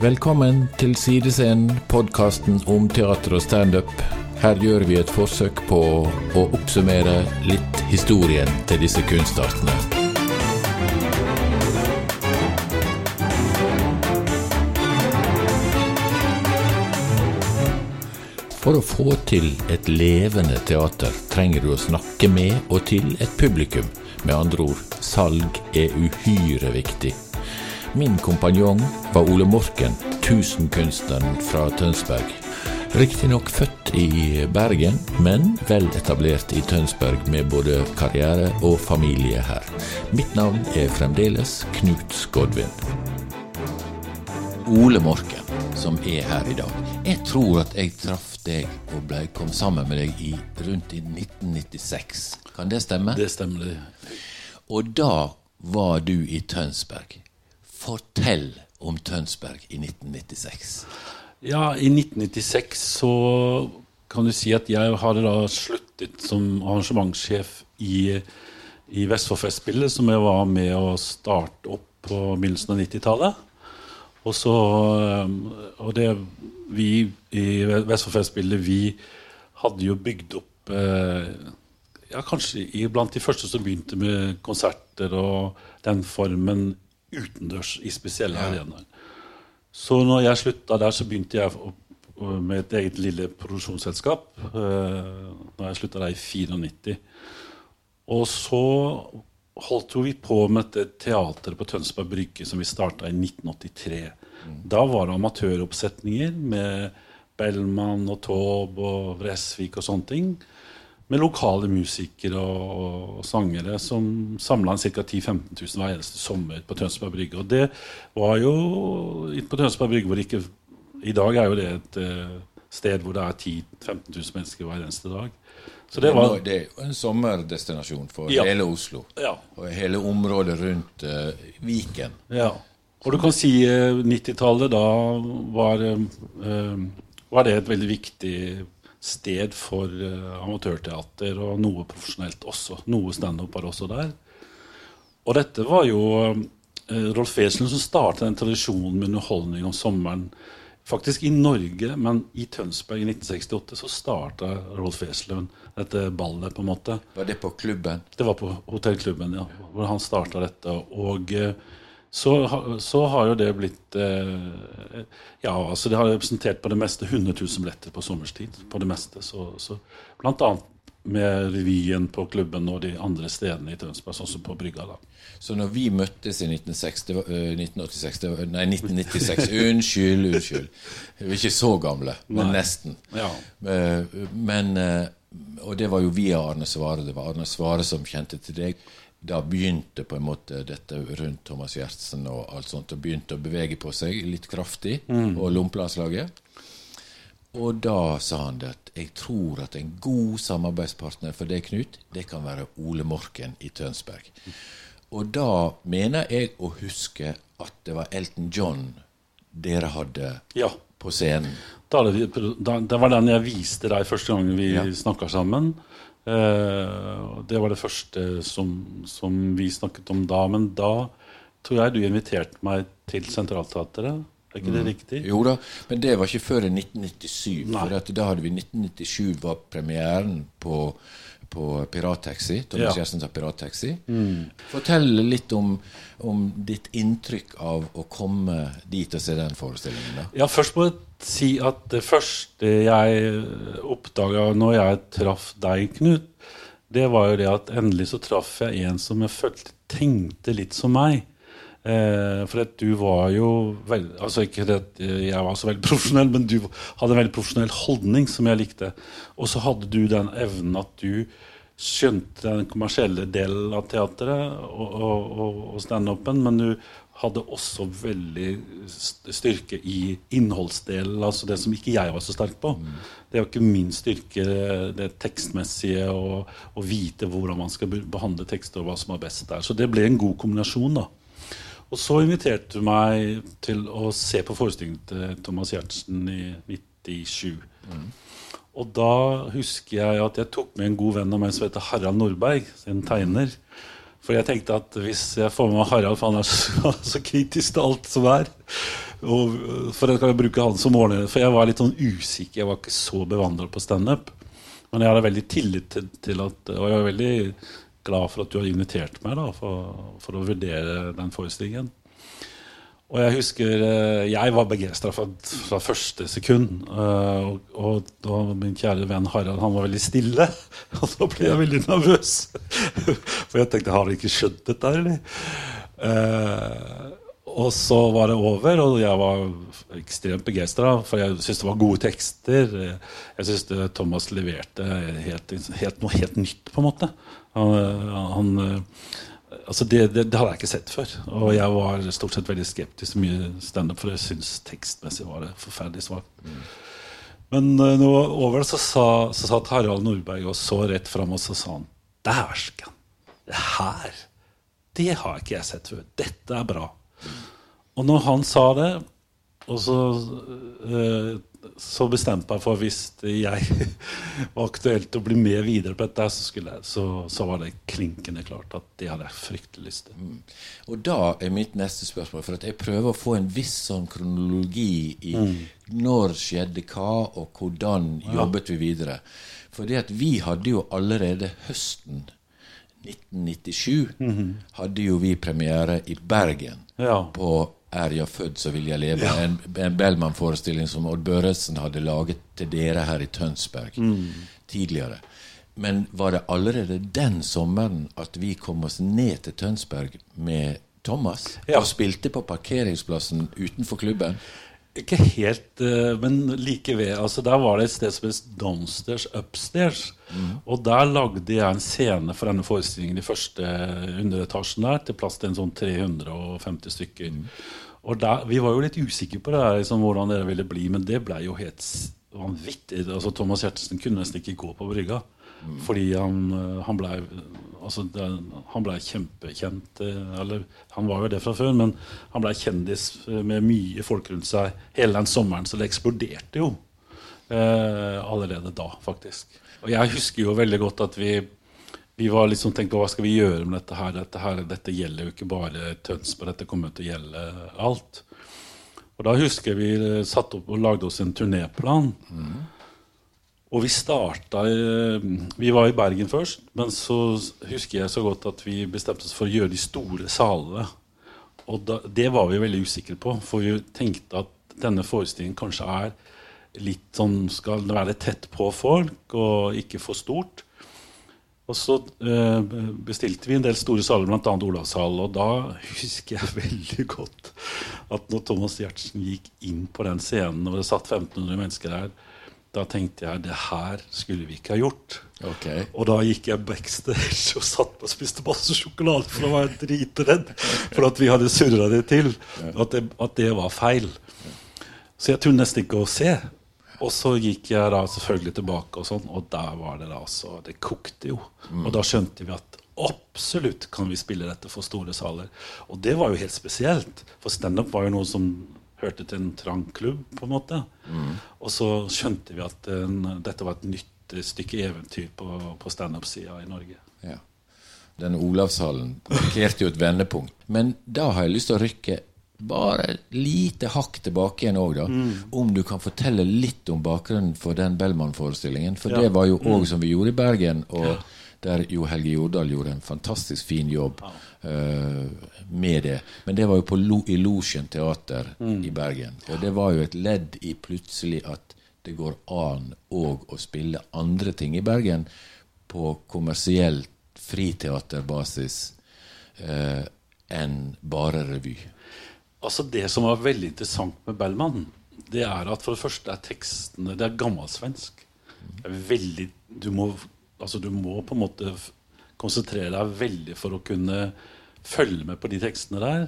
Velkommen til Sidescenen, podkasten om teater og standup. Her gjør vi et forsøk på å oppsummere litt historien til disse kunstartene. For å få til et levende teater trenger du å snakke med og til et publikum. Med andre ord, salg er uhyre viktig. Min kompanjong var Ole Morken, tusenkunstneren fra Tønsberg. Riktignok født i Bergen, men vel etablert i Tønsberg med både karriere og familie her. Mitt navn er fremdeles Knut Skodvin. Ole Morken, som er her i dag. Jeg tror at jeg traff deg og ble, kom sammen med deg i, rundt i 1996. Kan det stemme? Det stemmer. det. Og da var du i Tønsberg. Fortell om Tønsberg i 1996. Ja, i 1996 så kan du si at jeg hadde da sluttet som arrangementssjef i, i Vestfoldfestspillet, som jeg var med å starte opp på begynnelsen av 90-tallet. Og så Og det vi i Vestfoldfestspillet, vi hadde jo bygd opp eh, ja, kanskje blant de første som begynte med konserter og den formen utendørs i spesielle ja. arenaer. Så når jeg slutta der, så begynte jeg med et eget lille produksjonsselskap. Da når jeg slutta der i 94. Og så holdt vi på med dette teateret på Tønsberg Brygge som vi starta i 1983. Mm. Da var det amatøroppsetninger med Bellman og Taube og Vresvik og sånne ting med lokale musikere og, og sangere som samla ca. 10 000-15 000 hver eneste sommer på Tønsberg Brygge. Og det var jo på Tønsberg Brygge hvor ikke I dag er jo det et uh, sted hvor det er 10 000-15 000 mennesker hver eneste dag. Så det, var, det er jo en sommerdestinasjon for ja. hele Oslo. Ja. Og hele området rundt uh, Viken. Ja. Og du kan si uh, eh, 90-tallet, da var, var det et veldig viktig sted for uh, amatørteater og noe profesjonelt også. Noe standup var også der. Og dette var jo uh, Rolf Wesenlund som startet den tradisjonen med underholdning om sommeren. Faktisk i Norge, men i Tønsberg i 1968 så starta Rolf Wesenlund dette ballet. på en måte. Var det på klubben? Det var på hotellklubben, ja. Hvor han starta dette. Og uh, så, så, har jo det blitt eh, Ja, altså det har representert på det meste 100 000 billetter på sommerstid. På det meste. Så, så, blant annet med revyen på klubben og de andre stedene i Tønsberg, sånn som på Brygga. da. Så når vi møttes i 1960, 1986 var, Nei, 1996 Unnskyld, unnskyld. Vi er ikke så gamle, men nei. nesten. Ja. Men, og det var jo via Arne Svare. Det var Arne Svare som kjente til deg da begynte på en måte dette rundt Thomas Gjertsen og alt sånt, og begynte å bevege på seg litt kraftig mm. og Lompelandslaget. Og da sa han at jeg tror at en god samarbeidspartner for deg, Knut, det kan være Ole Morken i Tønsberg. Og da mener jeg å huske at det var Elton John dere hadde ja. på scenen. Da, det var den jeg viste deg første gang vi ja. snakka sammen. Uh, det var det første som, som, vi snakket om da. Men da tror jeg du inviterte meg til Sentralteatret. Er ikke det mm. riktig? Jo da, men det var ikke før i 1997. Nei. For da hadde vi 1997 var premieren på, på Pirattaxi. Thomas ja. Gjersen sa Pirattaxi. Mm. Fortell litt om, om, ditt inntrykk av å komme dit og se den forestillingen. da. Ja, først må jeg si at det første jeg oppdaga når jeg traff deg, Knut, det var jo det at endelig så traff jeg en som jeg følte tenkte litt som meg. Eh, for at du var jo veld, altså Ikke at jeg var så veldig profesjonell, men du hadde en veldig profesjonell holdning som jeg likte. Og så hadde du den evnen at du skjønte den kommersielle delen av teatret og, og, og, og standupen, men du hadde også veldig styrke i innholdsdelen, altså det som ikke jeg var så sterk på. Mm. Det var ikke min styrke, det tekstmessige, å vite hvordan man skal behandle tekster, og hva som er best der. Så det ble en god kombinasjon, da. Og så inviterte du meg til å se på forestillingen til Thomas Giertsen i 97. Mm. Og da husker jeg at jeg tok med en god venn av meg som heter Harald Nordberg, en tegner. For jeg tenkte at hvis jeg får med meg Harald, for han er så, så kritisk til alt som er Og, for jeg kan bruke han som måler, for jeg var litt sånn usikker. Jeg var ikke så bevandret på standup. Men jeg hadde veldig tillit til, til, at Og jeg var veldig glad for at du har invitert meg da, for, for å vurdere den forestillingen. Og jeg husker eh, jeg var begeistra fra, fra, første sekund. Uh, og, og, og, min kjære venn Harald han var veldig stille. Og da ble jeg veldig nervøs. For jeg tenkte har du ikke skjønt dette, eller? Uh, og så var det over, og jeg var ekstremt begeistra. For jeg syntes det var gode tekster. Jeg syntes Thomas leverte helt, helt, noe helt nytt, på en måte. Han, han Altså det, det, det, hadde jeg ikke sett før. Og jeg var stort sett veldig skeptisk til mye standup, for jeg syns tekstmessig var det forferdelig svakt. Mm. Men uh, når var over så, sa, så satt Harald Nordberg og så rett fram og så sa han Dæsken! Det her Det har ikke jeg sett før. Dette er bra. Og når han sa det, og så uh, så bestemte jeg for hvis jeg var aktuelt å bli med videre på dette, så, jeg, så, så, var det klinkende klart at det hadde jeg fryktelig lyst til. Mm. Og da er mitt neste spørsmål, for at jeg prøver å få en viss sånn kronologi i mm. når skjedde hva, og hvordan jobbet vi videre. For det at vi hadde jo allerede høsten 1997 mm -hmm. hadde jo vi premiere i Bergen ja. på er jeg født, så vil jeg leve. Ja. En, en Bellman-forestilling som Odd Børresen hadde laget til dere her i Tønsberg mm. tidligere. Men var det allerede den sommeren at vi kom oss ned til Tønsberg med Thomas ja. og spilte på parkeringsplassen utenfor klubben? Ikke helt, eh, men like ved. Altså, der var det et sted som het Downstairs Upstairs. Mm. Og der lagde jeg en scene for denne forestillingen i første underetasjen der, til plass til en sånn 350 stykker. Mm. Og der, Vi var jo litt usikre på det, liksom, hvordan det ville bli, men det ble jo helt vanvittig. Altså, Thomas Hjertesen kunne nesten ikke gå på brygga. Mm. Fordi han, eh, han blei altså, ble kjempekjent. Eh, eller han var jo det fra før, men han ble kjendis eh, med mye folk rundt seg hele den sommeren. Så det eksploderte jo eh, allerede da, faktisk. Og jeg husker jo veldig godt at vi, vi var liksom tenkt hva skal vi gjøre med dette her. Dette, her, dette gjelder jo ikke bare Tønsberg, dette kommer til å gjelde alt. Og da husker jeg vi satte opp og lagde oss en turnéplan. Mm. Og vi starta Vi var i Bergen først, men så husker jeg så godt at vi bestemte oss for å gjøre de store salene. Og da, det var vi veldig usikre på, for vi tenkte at denne forestillingen kanskje er litt sånn Skal være tett på folk og ikke for stort. Og så eh, bestilte vi en del store saler, bl.a. Olavshallen. Og da husker jeg veldig godt at når Thomas Giertsen gikk inn på den scenen, og det satt 1500 mennesker der, da tenkte jeg det her skulle vi ikke ha gjort. Okay. Og da gikk jeg backstage og satt og spiste masse sjokolade for å være dritredd for at vi hadde surra det til. At det, at det, var feil. Så jeg turte nesten ikke å se. Og så gikk jeg da selvfølgelig tilbake, og sånn, og der var det da så Det kokte jo. Mm. Og da skjønte vi at absolutt kan vi spille dette for store saler. Og det var jo helt spesielt. For standup var jo noe som hørte til en trang klubb, på en måte. Mm. Og så skjønte vi at uh, dette var et nytt stykke eventyr på, på standup-sida i Norge. Ja. Den Olavshallen markerte jo et vendepunkt. Men da har jeg lyst til å rykke bare lite hakk tilbake igjen òg, da. Mm. Om du kan fortelle litt om bakgrunnen for den Bellman-forestillingen. For ja. det var jo òg mm. som vi gjorde i Bergen. og ja der Jo Helge Jordal gjorde en fantastisk fin jobb uh, med det. Men det var jo Lo, i Losjen teater mm. i Bergen. Og det var jo et ledd i plutselig at det går an òg å spille andre ting i Bergen på kommersiell friteaterbasis uh, enn bare revy. Altså Det som var veldig interessant med Bellman, det er at for det første er tekstene Det er gammelsvensk. Det er veldig, du må altså du må på en måte konsentrere deg veldig for å kunne følge med på de tekstene der.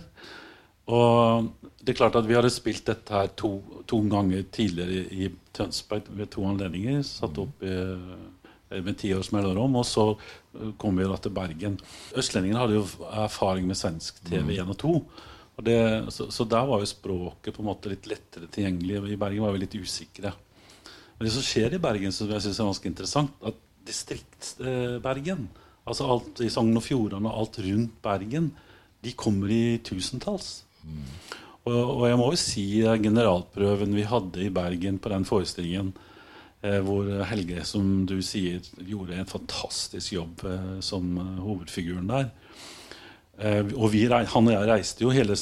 Og det er klart at vi hadde spilt dette her to, to ganger tidligere i, i Tønsberg ved to anledninger. Satt opp i, med ti års mellomrom. Og så kom vi da til Bergen. Østlendingene hadde jo erfaring med svensk TV 1 og 2. Og det, så, så, der var jo språket på en måte litt lettere tilgjengelig. I Bergen var vi litt usikre. Men det som skjer i Bergen, som jeg synes er ganske interessant, at Distriktsbergen, altså alt i Sogn og Fjordane og alt rundt Bergen, de kommer i tusentalls. Mm. Og, og jeg må jo si generalprøven vi hadde i Bergen på den forestillingen, eh, hvor Helge, som du sier, gjorde en fantastisk jobb eh, som eh, hovedfiguren der. Eh, og vi, han og jeg reiste jo hele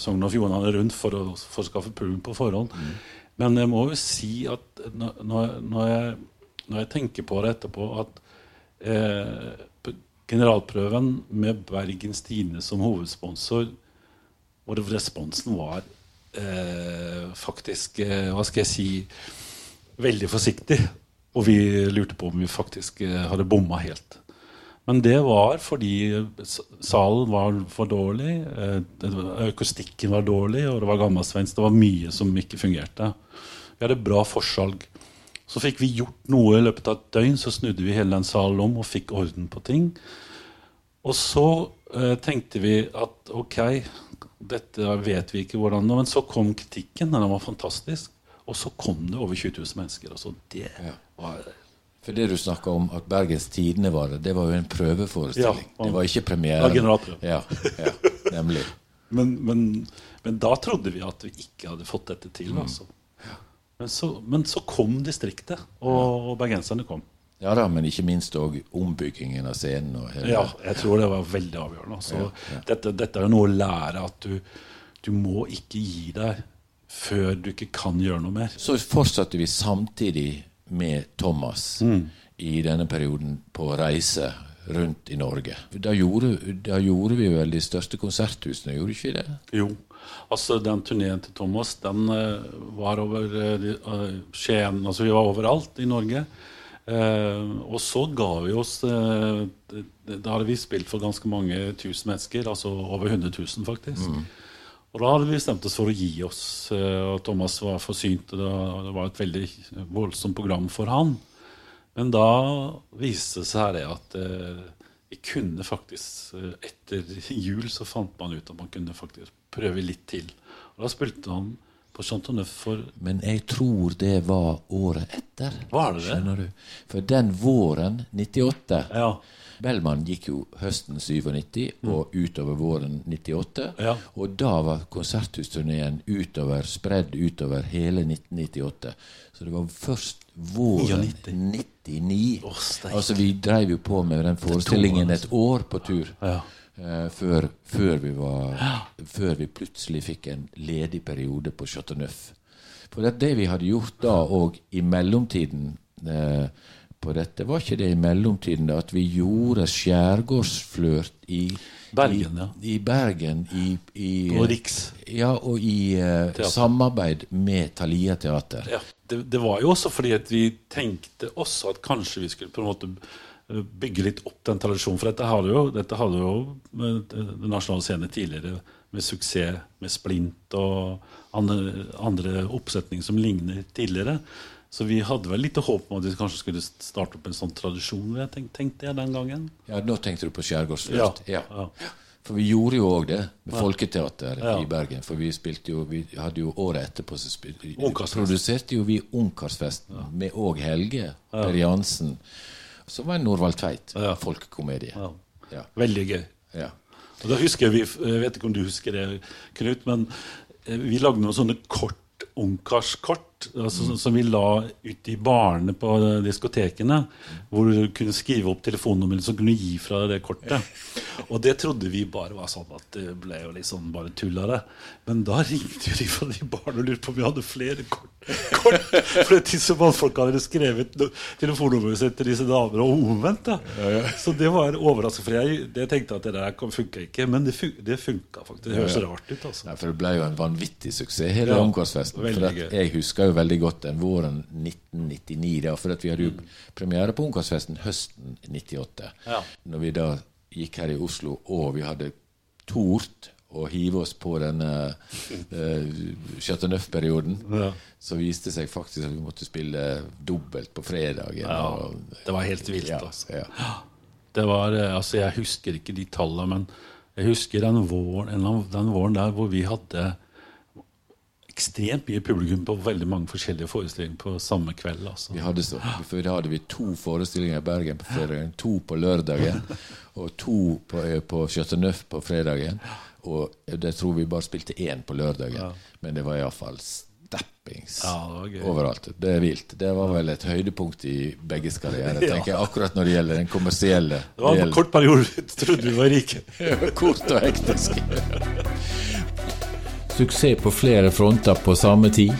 Sogn og Fjordane rundt for å, for å skaffe publikum på forhånd. Men jeg må jo si at når, når, jeg, når jeg tenker på det etterpå, at eh, generalprøven med Bergens Tidende som hovedsponsor, hvor responsen var eh, faktisk eh, Hva skal jeg si veldig forsiktig. Og vi lurte på om vi faktisk eh, hadde bomma helt. Men det var fordi salen var for dårlig, økostikken akustikken var dårlig, og det var gammelsvensk. Det var mye som ikke fungerte. Vi hadde bra forsalg. Så fikk vi gjort noe i løpet av et døgn, så snudde vi hele den salen om og fikk orden på ting. Og så eh, tenkte vi at ok, dette vet vi ikke hvordan nå, Men så kom kritikken, den var fantastisk. Og så kom det over 20 000 mennesker. Altså det Ja. var For det du snakka om at Bergens Tidende var det, det var jo en prøveforestilling. Ja, det var ikke premiere. Ja, ja, nemlig. Men, men, men da trodde vi at vi ikke hadde fått dette til. Altså. Men, så, men så kom distriktet, og, og bergenserne kom. Ja da, men ikke minst òg ombyggingen av scenen. Ja, jeg tror det var veldig avgjørende. Altså. Dette, dette er noe å lære at du, du må ikke gi deg før du ikke kan gjøre noe mer. Så fortsatte vi samtidig med Thomas i denne perioden på reise rundt i Norge. Da gjorde, da gjorde vi vel de største konserthusene, gjorde vi ikke det? Jo. Altså Den turneen til Thomas den eh, var over eh, eh, Skien Altså vi var overalt i Norge. Og så ga vi oss Da hadde vi spilt for ganske mange tusen mennesker. Altså over 100 000, faktisk. Og da hadde vi bestemt oss for å gi oss. og Thomas var forsynt. og Det var- det var et veldig voldsomt program for han. Men da viste det seg det at eh, vi kunne faktisk eh, Etter jul så fant man ut at man kunne faktisk prøve litt til. Og da spilte han på Chantoneuf for Men jeg tror det var året etter. Var det det? Skjønner du? For den våren 98 Ja. Bellman gikk jo høsten 97 og utover våren 98. Ja. Og da var konserthusturneen utover, spredd utover hele 1998. Så det var først våren 99. Å, steik. altså Vi dreiv jo på med den forestillingen et år på tur. Ja. Uh, før, før, vi var, før vi plutselig fikk en ledig periode på Chateau Neuf. For det, det vi hadde gjort da og i mellomtiden eh, på dette, var ikke det i mellomtiden da at vi gjorde skjærgårdsflørt i Bergen, ja. i, i Bergen i, i, på Riks. Ja, og i uh, samarbeid med Thalia Teater. Ja, det, det var jo også fordi at vi tenkte også at kanskje vi skulle på en måte eh, bygge litt opp den tradisjonen. For dette hadde jo, dette hadde jo med Den nasjonale scene tidligere med suksess med Splint og andre, andre oppsetninger som ligner tidligere. Så vi hadde vel litt håp om at vi kanskje skulle starte opp en sånn tradisjon. Jeg tenkte, tenkte jeg den gangen. Ja, Nå tenkte du på Skjærgårdsfest? Ja, Ja. ja. For vi gjorde jo òg det med Folketeater i Bergen. For vi spilte jo Vi hadde jo året etterpå så spilte, produserte jo vi Ungkarsfesten med òg Helge Per Jansen. Som var en Norvald Tveit Ja. folkekomedie. Veldig gøy. Ja. Og da husker jeg, vi, jeg vet ikke om du husker det, Knut, men eh, vi lagde noen sånne kort ungkarskort altså, som- som vi la ut i barene på diskotekene. Hvor du kunne skrive opp telefonnummeret så kunne gi fra deg det kortet. Og det trodde vi bare var sånn at det ble jo litt sånn bare tull av det. Men da ringte jo de fra de barna og lurte på om vi hadde flere kort. kort. For disse mannfolka hadde skrevet telefonnummeret sitt til disse damer, og omvendt. da. Så det var overraskende. For jeg, jeg tenkte at det der funka ikke, men det, fun det funka faktisk. Det høres rart ut. altså. Nei, for det ble jo en vanvittig suksess, hele Ja, omgangsfesten. For at jeg husker jo veldig godt den våren 1999, da, for vi hadde jo premiere på Ungkarsfesten høsten 98. Ja. Når vi da gikk her i Oslo, og vi hadde tort å hive oss på denne uh, Chateau Neuf-perioden, Ja. så viste det seg faktisk at vi måtte spille dobbelt på fredagen. Ja, og, det var helt vilt. ja, altså. ja. Det var, eh, altså Jeg husker ikke de tallene, men jeg husker den våren, den våren der hvor vi hadde ekstremt mye publikum på veldig mange forskjellige forestillinger på samme kveld. altså. Vi hadde så, for da hadde vi to forestillinger i Bergen på fredagen, to på lørdagen og to på, eh, på Chateauneuf på fredagen. Og det tror vi bare spilte én på lørdagen, men det var iallfall stappings Ja, det overalt. Det er vilt. Det var vel et høydepunkt i begges karriere, tenker jeg, akkurat når det gjelder den kommersielle Det var en kort periode du trodde vi var rike. Kort og hektisk. Suksess på flere fronter på samme tid.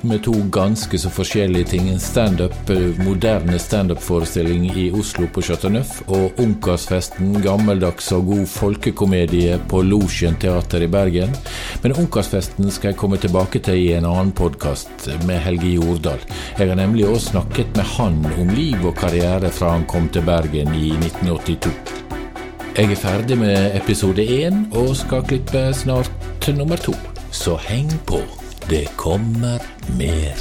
Med to ganske så forskjellige ting. En standup, eh, moderne standup-forestilling i Oslo på Chateau Neuf, og Ungkarsfesten, gammeldags og god folkekomedie på Losjen teater i Bergen. Men Ungkarsfesten skal jeg komme tilbake til i en annen podkast med Helge Jordal. Jeg har nemlig også snakket med han om liv og karriere fra han kom til Bergen i 1982. Jeg er ferdig med episode én og skal klippe snart nummer to. Så heng på. Det kommer mer.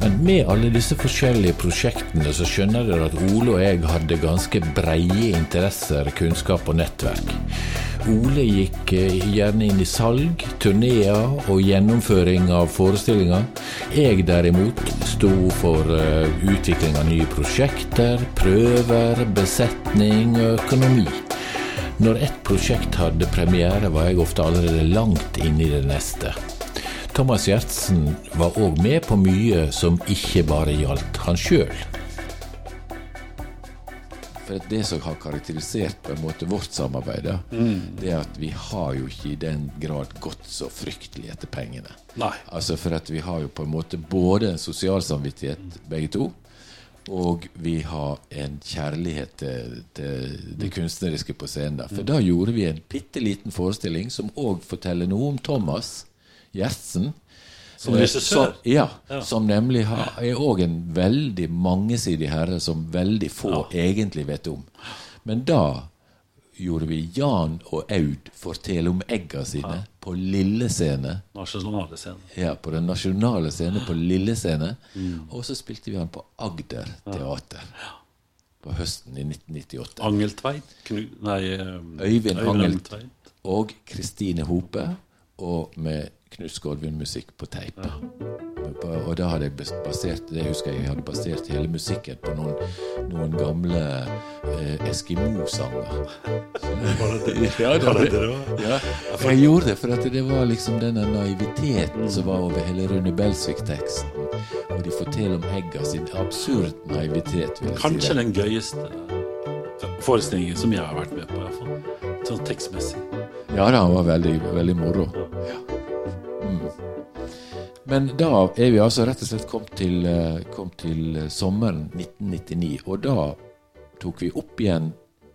Men med alle disse forskjellige prosjektene så skjønner dere at Ole og jeg hadde ganske breie interesser, kunnskap og nettverk. Ole gikk eh, gjerne inn i salg, turneer og gjennomføring av forestillinger. Jeg derimot sto for eh, utvikling av nye prosjekter, prøver, besetning og økonomi. Når ett prosjekt hadde premiere, var jeg ofte allerede langt inne i det neste. Thomas Gjertsen var òg med på mye som ikke bare gjaldt han sjøl. For Det som har karakterisert på en måte vårt samarbeid, mm. det er at vi har jo ikke i den grad gått så fryktelig etter pengene. Nei. Altså For at vi har jo på en måte både en sosial samvittighet, begge to, og vi har en kjærlighet til, til det kunstneriske på scenen. da. For da gjorde vi en bitte liten forestilling som òg forteller noe om Thomas Gjertsen. Som Eh, regissør? Ja, som nemlig har, er òg en veldig mangesidig herre som veldig få egentlig vet om. Men da gjorde vi Jan og Aud fortelle om egga sine på lille scene. Nasjonale scene. Ja, på den nasjonale scene på Lille Scene. Og så spilte vi han på Agder Teater. På høsten i 1998. Angeltveit? Knu, nei, Øyvind, Øyvind Angelt Angeltveit. og Kristine Hope. Og med Knut Skålvin-musikk på teip. Og da hadde jeg basert Det husker jeg jeg hadde basert hele musikken på noen, noen gamle eh, Eskimo-sanger. Ja, det det? Ja, jeg gjorde det for at det var liksom denne naiviteten som var over hele Rune Belsvik-teksten. Og de forteller om Egga sin absurd naivitet, Kanskje si. den gøyeste forestillingen som jeg har vært med på, iallfall. Sånn tekstmessig. Ja da, han var veldig, veldig moro. Ja. Mm. Men da er vi altså rett og slett kommet til, eh, kom til eh, sommeren 1999. Og da tok vi opp igjen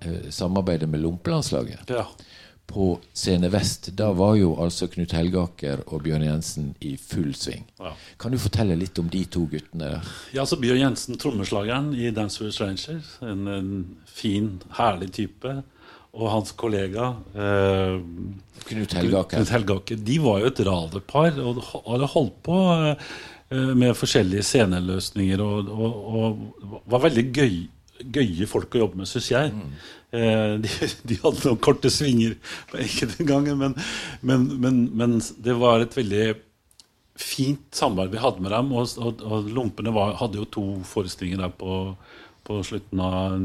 eh, samarbeidet med Lompelandslaget. Ja. på Scene Vest. Da var jo altså Knut Helgaker og Bjørn Jensen i full sving. Ja. Kan du fortelle litt om de to guttene? Ja, så Bjørn Jensen, trommeslageren i Dance with Stranger. En, en fin, herlig type. Og hans kollega eh, Knut Helgake. Knut Helgake. De var jo et raderpar og hadde holdt på eh, med forskjellige sceneløsninger og, og, og var veldig gøy, gøye folk å jobbe med, syns jeg. Eh, de, de hadde noen korte svinger på enkelte ganger, men, men, men, men det var et veldig fint samarbeid vi hadde med dem. Og, og Lompene var, hadde jo to forestillinger der på, på slutten av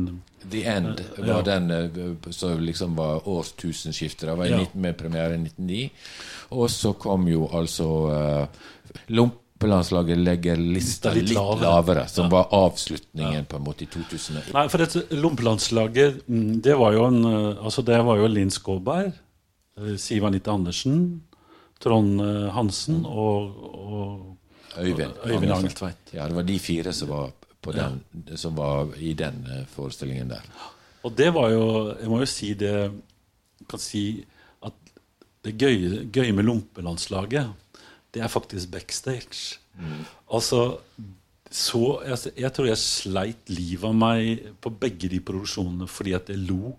The End var den eh, som liksom var årtusenskiftet. Det var i Ja. 19, med premiere i 1909. Og så kom jo altså uh, Lompelandslaget legger lista Litt litt, lavere. lavere, som var avslutningen på en måte i 2001. Nei, for dette Lompelandslaget, mm, det var jo en eh, Altså, det var jo Linn Skåberg, eh, Siv Anita Andersen, Trond eh, Hansen og, og Øyvind, Øyvind Angeltveit. Ja, det var de fire som var, på den, som var i den eh, forestillingen der. Og det var jo Jeg må jo si det jeg kan si at det gøye, gøye med Lompelandslaget, det er faktisk backstage. Altså så, jeg, jeg tror jeg sleit livet av meg på begge de produksjonene fordi at jeg lo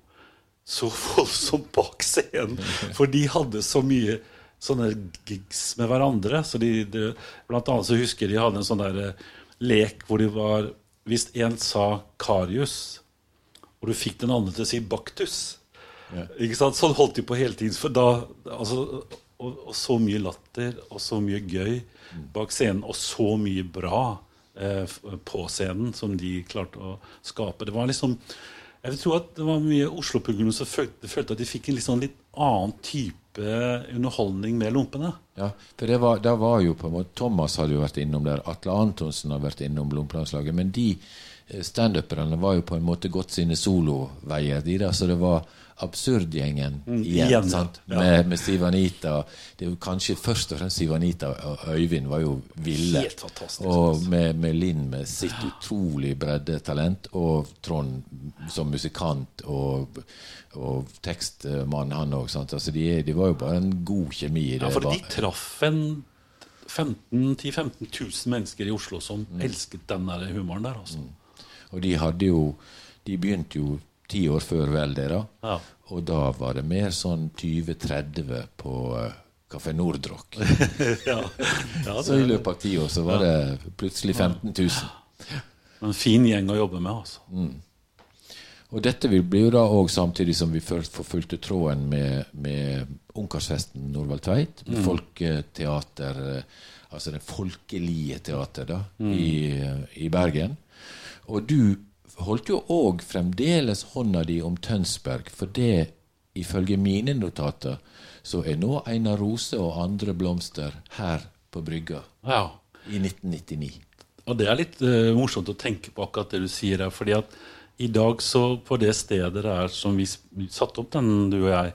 så voldsomt bak scenen. For de hadde så mye sånne gigs med hverandre. Så de, de, blant annet så husker de hadde en sånn der eh, lek hvor det var Hvis en sa Karius, og du fikk den andre til å si Baktus ikke sant? Sånn holdt de på hele tiden. For da, altså, og, og så mye latter og så mye gøy bak scenen, og så mye bra eh, på scenen som de klarte å skape. Det var liksom Jeg vil tro at det var mye Oslo-publikum som følte, følte, at de fikk en litt, sånn litt annen type underholdning med lompene. Ja, for det var, det var jo på en måte Thomas hadde jo vært innom der, Atle Antonsen har vært innom Lompelandslaget. Men de eh, standuperne var jo på en måte gått sine soloveier, de der, så det var Absurdgjengen Mm, igjen. igjen, ja. Med, med Siv Anita. Det er jo kanskje først og fremst Siv Anita og Øyvind var jo ville. Helt fantastisk. Og med, med Linn med sitt utrolig bredde talent, og Trond som musikant og, og tekstmann, han òg. Altså de, de var jo bare en god kjemi. i Ja, for de traff en 15 10-15 000 mennesker i Oslo som Mm. elsket den der humoren der. Altså. Og de hadde jo De begynte jo ti år før vel, det, da. Ja. Og da var det mer sånn 20-30 på Kafé Nordrock. ja. ja, Så i løpet av ti år så var det plutselig 15 000. er en fin gjeng å jobbe med. Altså. Og dette vil bli jo da òg samtidig som vi forfulgte tråden med, med Ungkarsfesten Norvald Tveit. mm. folketeater, eh, altså det folkelige teater, da, i, i Bergen. Og du holdt jo òg fremdeles hånda di om Tønsberg, for det, ifølge mine notater, så er nå Einar Rose og andre blomster her på brygga Ja. i 1999. Og det er litt uh, morsomt å tenke på akkurat det du sier her. fordi at i dag så på det stedet der som vi satte opp den, du og jeg,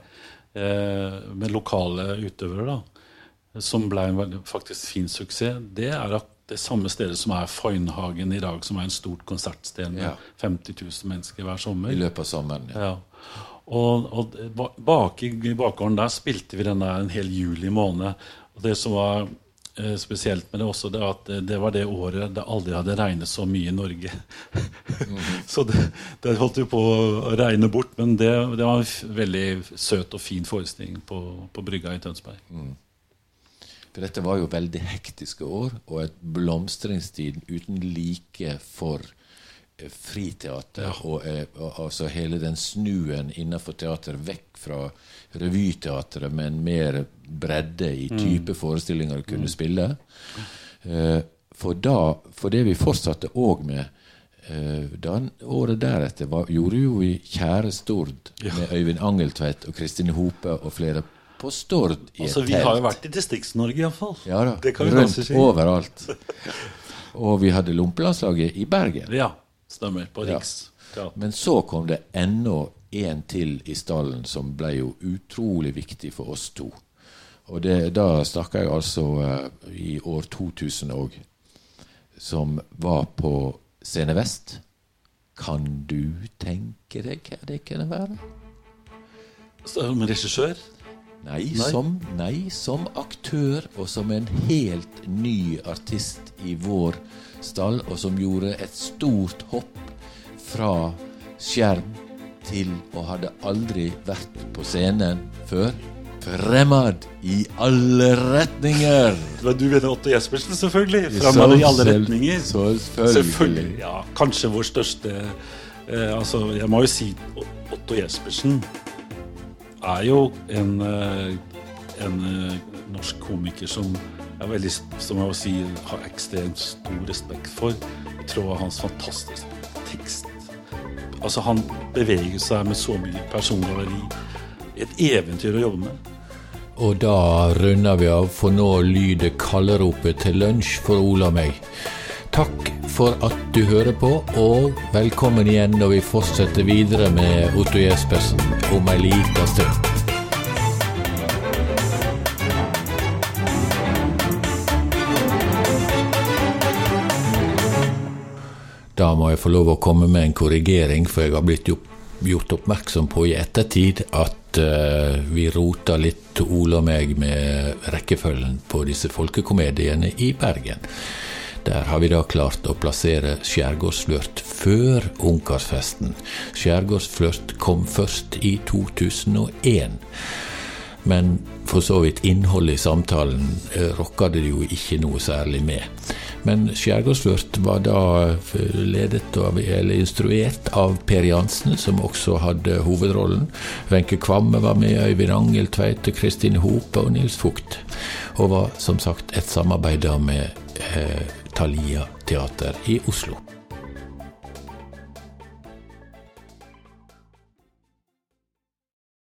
eh, med lokale utøvere, da, som ble en faktisk fin suksess, det er at det samme stedet som er Foynhagen i dag, som er en stort konsertsted med Ja. 50 000 mennesker hver sommer. I løpet av sommeren. Ja. Ja. Og, og bak i bakgården der spilte vi den der en hel juli måned. Og det som var eh, spesielt med det også, det at det, det var det året det aldri hadde regnet så mye i Norge. så det, det holdt jo på å regne bort, men det, det var en veldig søt og fin forestilling på, på brygga i Tønsberg. For dette var jo veldig hektiske år, og et blomstringstid uten like for friteater. friteater. Og, eh, og, altså hele den snuen innenfor teater vekk fra revyteatret, men mer bredde i type forestillinger du kunne spille. Eh, for, da, for det vi fortsatte òg med den, Året deretter var, gjorde jo vi Kjære Stord med Øyvind Angeltveit og Kristine Hope og flere på Stord i Altså, et Vi har jo vært i Distrikts-Norge, iallfall. Ja da. Det kan rundt si. overalt. Og vi hadde Lompelandslaget i Bergen. Ja, stemmer. På Riks. Ja. Men så kom det enda en til i stallen som ble jo utrolig viktig for oss to. Og det, da snakker jeg altså uh, i år 2000 òg, som var på Scene Vest. Kan du tenke deg hva det kunne være? Så, Med regissør? Nei, Nei. Som, nei, som aktør og som en helt ny artist i vår stall, og som gjorde et stort hopp fra skjerm til og hadde aldri vært på scenen før. Fremad i alle retninger! Men du mener Otto Jespersen, selvfølgelig. Fremad i alle retninger. så selvfølgelig. Ja, kanskje vår største eh, Altså, jeg må jo si Otto Jespersen er jo en, eh, en eh, norsk komiker som jeg veldig, som jeg si, har ekstremt stor respekt for. Jeg tror det er hans fantastiske tekst. Altså, han beveger seg med så mye personlig verdi. Et eventyr å jobbe med. Og da runder vi av, for nå lyder kalleropet til lunsj for Ola og meg. Takk for at du hører på, og velkommen igjen når vi fortsetter videre med Otto Jespersen om ei lita stund. Da må jeg få lov å komme med en korrigering, for jeg har blitt gjort, oppmerksom på i ettertid at eh, vi rota litt, Ole og meg, med rekkefølgen på disse folkekomediene i Bergen. Der har vi da klart å plassere Skjærgårdsflørt før Ungkarsfesten. Skjærgårdsflørt kom først i 2001. Men for så vidt innholdet i samtalen eh, rokka det jo ikke noe særlig med. Men Skjærgårdsflørt var da eh, ledet av, eller instruert av Per Jansen, som også hadde hovedrollen. Wenche Kvamme var med, Øyvind Angeltveit, Kristine Hope og Nils Fugt. Og var som sagt et samarbeid med eh, Thalia Teater i Oslo.